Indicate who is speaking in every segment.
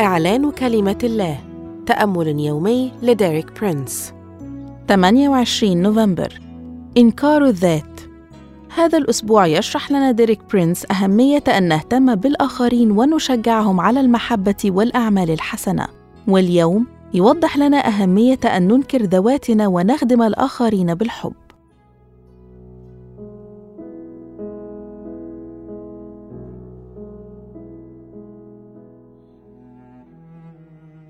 Speaker 1: إعلان كلمة الله. تأمل يومي لديريك برينس.
Speaker 2: 28 نوفمبر. إنكار الذات. هذا الأسبوع يشرح لنا ديريك برينس أهمية أن نهتم بالآخرين ونشجعهم على المحبة والأعمال الحسنة. واليوم يوضح لنا أهمية أن ننكر ذواتنا ونخدم الآخرين بالحب.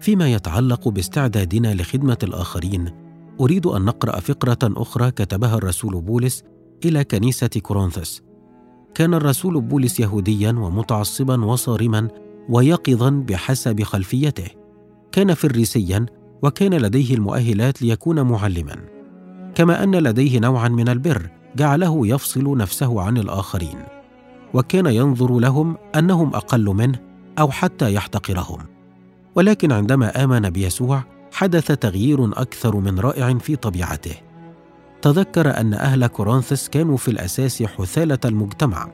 Speaker 3: فيما يتعلق باستعدادنا لخدمة الآخرين أريد أن نقرأ فقرة أخرى كتبها الرسول بولس إلى كنيسة كورنثوس. كان الرسول بولس يهوديا ومتعصبا وصارما ويقظا بحسب خلفيته. كان فريسيا وكان لديه المؤهلات ليكون معلما. كما أن لديه نوعا من البر جعله يفصل نفسه عن الآخرين. وكان ينظر لهم أنهم أقل منه أو حتى يحتقرهم. ولكن عندما آمن بيسوع حدث تغيير أكثر من رائع في طبيعته. تذكر أن أهل كورنثس كانوا في الأساس حثالة المجتمع.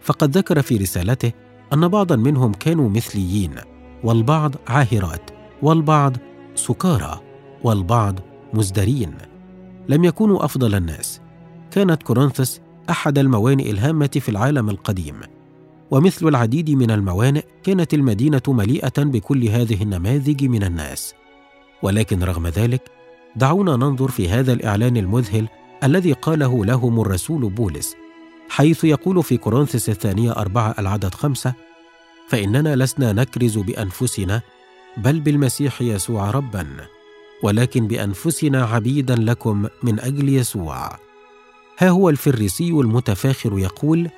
Speaker 3: فقد ذكر في رسالته أن بعضا منهم كانوا مثليين والبعض عاهرات والبعض سكارى والبعض مزدرين. لم يكونوا أفضل الناس. كانت كورنثس أحد الموانئ الهامة في العالم القديم. ومثل العديد من الموانئ كانت المدينة مليئة بكل هذه النماذج من الناس. ولكن رغم ذلك دعونا ننظر في هذا الإعلان المذهل الذي قاله لهم الرسول بولس حيث يقول في كورنثس الثانية أربعة العدد خمسة فإننا لسنا نكرز بأنفسنا بل بالمسيح يسوع ربا ولكن بأنفسنا عبيدا لكم من أجل يسوع. ها هو الفريسي المتفاخر يقول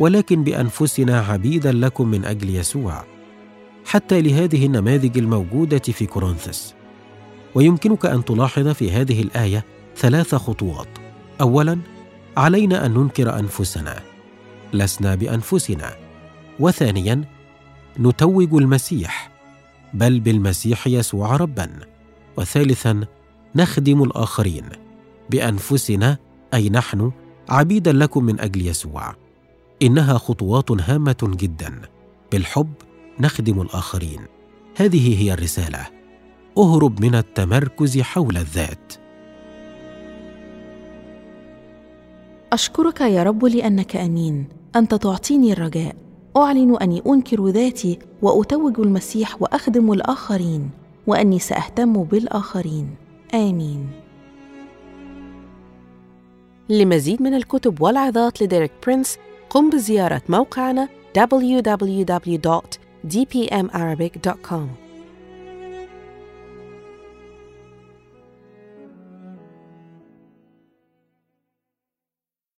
Speaker 3: ولكن بأنفسنا عبيدا لكم من أجل يسوع حتى لهذه النماذج الموجودة في كورنثس ويمكنك أن تلاحظ في هذه الآية ثلاث خطوات. اولا علينا أن ننكر أنفسنا. لسنا بأنفسنا. وثانيا نتوج المسيح. بل بالمسيح يسوع ربا. وثالثا نخدم الآخرين. بأنفسنا أي نحن عبيدا لكم من أجل يسوع. إنها خطوات هامة جدا. بالحب نخدم الآخرين. هذه هي الرسالة. اهرب من التمركز حول الذات.
Speaker 2: أشكرك يا رب لأنك أمين. أنت تعطيني الرجاء. أعلن أني أنكر ذاتي وأتوج المسيح وأخدم الآخرين. وأني سأهتم بالآخرين. آمين.
Speaker 1: لمزيد من الكتب والعظات لديريك برينس قم بزيارة موقعنا www.dpmarabic.com